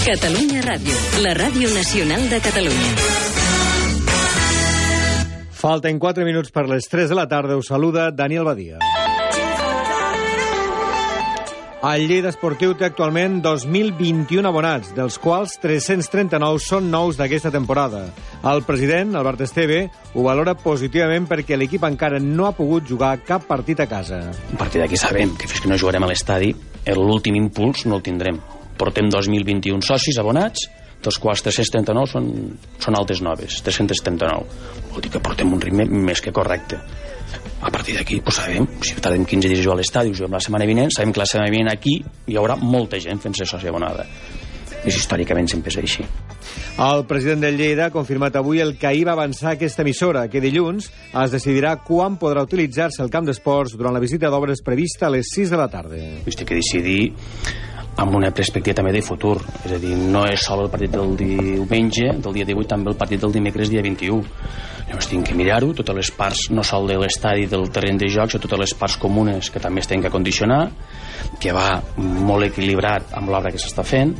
Catalunya Ràdio, la ràdio nacional de Catalunya. Falten 4 minuts per les 3 de la tarda. Us saluda Daniel Badia. El Lleida Esportiu té actualment 2.021 abonats, dels quals 339 són nous d'aquesta temporada. El president, Albert Esteve, ho valora positivament perquè l'equip encara no ha pogut jugar cap partit a casa. A partir d'aquí sabem que fins que no jugarem a l'estadi, l'últim impuls no el tindrem. Portem 2.021 socis abonats, dels quals 339 són, són altes noves, 339. Vol dir que portem un ritme més que correcte. A partir d'aquí, pues sabem, si tardem 15 dies a l'estadi, juguem la setmana vinent, sabem que la setmana vinent aquí hi haurà molta gent fent-se sòcia abonada. És històricament sempre és així. El president del Lleida ha confirmat avui el que ahir va avançar aquesta emissora, que dilluns es decidirà quan podrà utilitzar-se el camp d'esports durant la visita d'obres prevista a les 6 de la tarda. Vist que decidir amb una perspectiva també de futur. És a dir, no és sol el partit del diumenge, del dia 18, també el partit del dimecres, dia 21. Llavors tinc que mirar-ho, totes les parts, no sol de l'estadi del terreny de jocs, sinó totes les parts comunes que també es tenen que condicionar, que va molt equilibrat amb l'obra que s'està fent,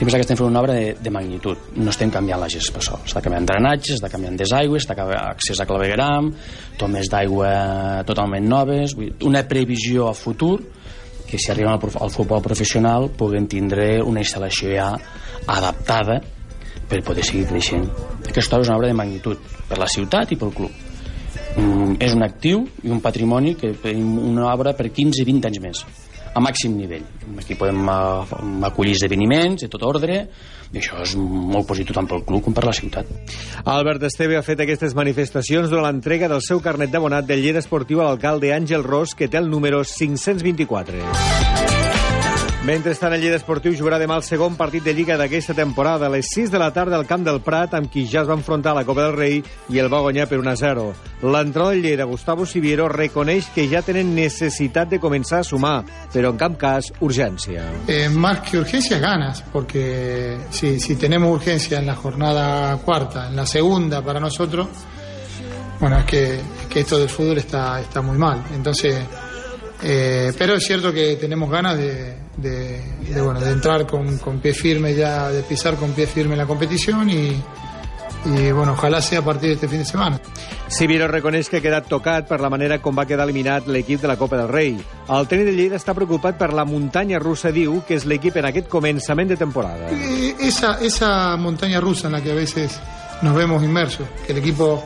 tinc que estem fent una obra de, de magnitud. No estem canviant la gespa sol. Està canviant drenatges, està canviant desaigües, està accés a clavegueram, tomes d'aigua totalment noves, una previsió a futur que si arriben al, al futbol professional puguen tindre una instal·lació ja adaptada per poder seguir creixent. Aquesta obra és una obra de magnitud per la ciutat i pel club. Mm, és un actiu i un patrimoni que tenim una obra per 15-20 anys més a màxim nivell. Aquí podem acollir esdeveniments de tot ordre, i això és molt positiu tant pel club com per la ciutat. Albert Esteve ha fet aquestes manifestacions durant l'entrega del seu carnet d'abonat del Lleida Esportiu a l'alcalde Àngel Ros, que té el número 524. Mentrestant, el Lleida Esportiu jugarà demà el segon partit de Lliga d'aquesta temporada a les 6 de la tarda al Camp del Prat, amb qui ja es va enfrontar a la Copa del Rei i el va guanyar per 1 a 0. L'entrenador del Lleida, Gustavo Siviero, reconeix que ja tenen necessitat de començar a sumar, però en cap cas urgència. Eh, más que urgencia, ganas, porque si, si tenemos urgencia en la jornada cuarta, en la segunda para nosotros, bueno, es que, es que esto del fútbol está, está muy mal. Entonces, eh, pero es cierto que tenemos ganas de, de, de, bueno, de entrar con, con, pie firme ya, de pisar con pie firme la competición y, i bueno, ojalà sigui a partir d'aquest fin de setmana. Sibiro reconeix que ha quedat tocat per la manera com va quedar eliminat l'equip de la Copa del Rei. El tècnic de Lleida està preocupat per la muntanya russa, diu, que és l'equip en aquest començament de temporada. Eh, esa, esa montaña rusa en la que a veces nos vemos inmersos, que el equipo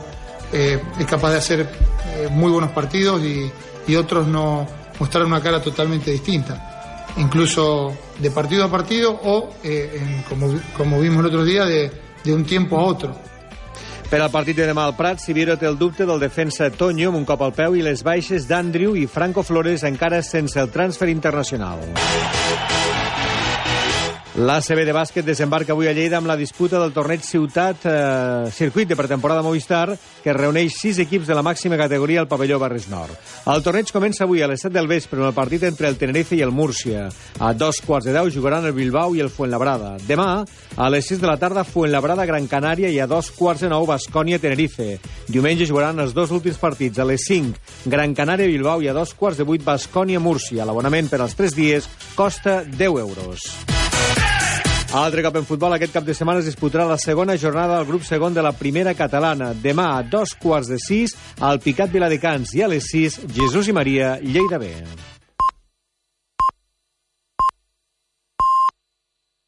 eh, es capaz de hacer eh, muy buenos partidos y, y otros no mostrar una cara totalmente distinta incluso de partido a partido o, eh, en, como, como vimos el otro día, de, de un tiempo a otro. Per al partit de demà al Prat, Sibiro té el dubte del defensa Toño amb un cop al peu i les baixes d'Andrew i Franco Flores encara sense el transfer internacional. L'ACB de bàsquet desembarca avui a Lleida amb la disputa del torneig Ciutat eh, Circuit de pretemporada Movistar, que reuneix sis equips de la màxima categoria al pavelló Barris Nord. El torneig comença avui a les 7 del vespre amb el partit entre el Tenerife i el Múrcia. A dos quarts de deu jugaran el Bilbao i el Fuenlabrada. Demà, a les 6 de la tarda, Fuenlabrada Gran Canària i a dos quarts de nou Bascònia Tenerife. Diumenge jugaran els dos últims partits a les 5 Gran Canària Bilbao i a dos quarts de vuit Bascònia Múrcia. L'abonament per als tres dies costa 10 euros. Altre cop en futbol, aquest cap de setmana es disputarà la segona jornada del grup segon de la primera catalana. Demà a dos quarts de sis, al Picat Viladecans i a les sis, Jesús i Maria, Lleida B.